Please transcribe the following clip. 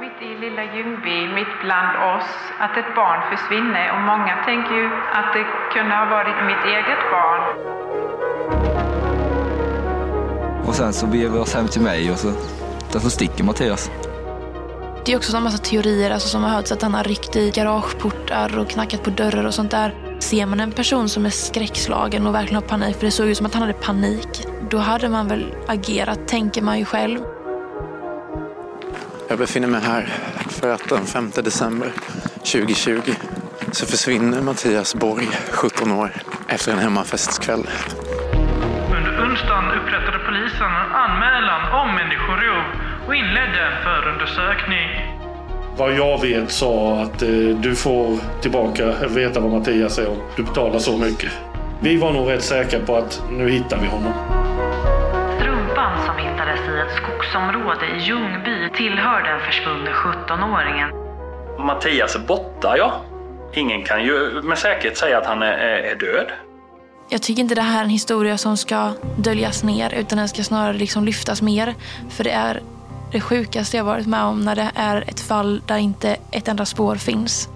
Mitt i lilla Ljungby, mitt bland oss, att ett barn försvinner och många tänker ju att det kunde ha varit mitt eget barn. Och sen så beger vi oss hem till mig och så, så sticker Mattias. Det är också en massa teorier alltså, som har hörts att han har ryckt i garageportar och knackat på dörrar och sånt där. Ser man en person som är skräckslagen och verkligen har panik, för det såg ut som att han hade panik, då hade man väl agerat, tänker man ju själv. Jag befinner mig här för att den 5 december 2020 så försvinner Mattias Borg, 17 år, efter en hemmafestkväll. Under onsdagen upprättade polisen en anmälan om människorov och inledde en förundersökning. Vad jag vet sa att eh, du får tillbaka veta vad Mattias är om du betalar så mycket. Vi var nog rätt säkra på att nu hittar vi honom. Ett skogsområde i Ljungby tillhör den försvunne 17-åringen. Mattias är borta, ja. Ingen kan ju med säkerhet säga att han är, är död. Jag tycker inte det här är en historia som ska döljas ner utan den ska snarare liksom lyftas mer. För det är det sjukaste jag varit med om när det är ett fall där inte ett enda spår finns.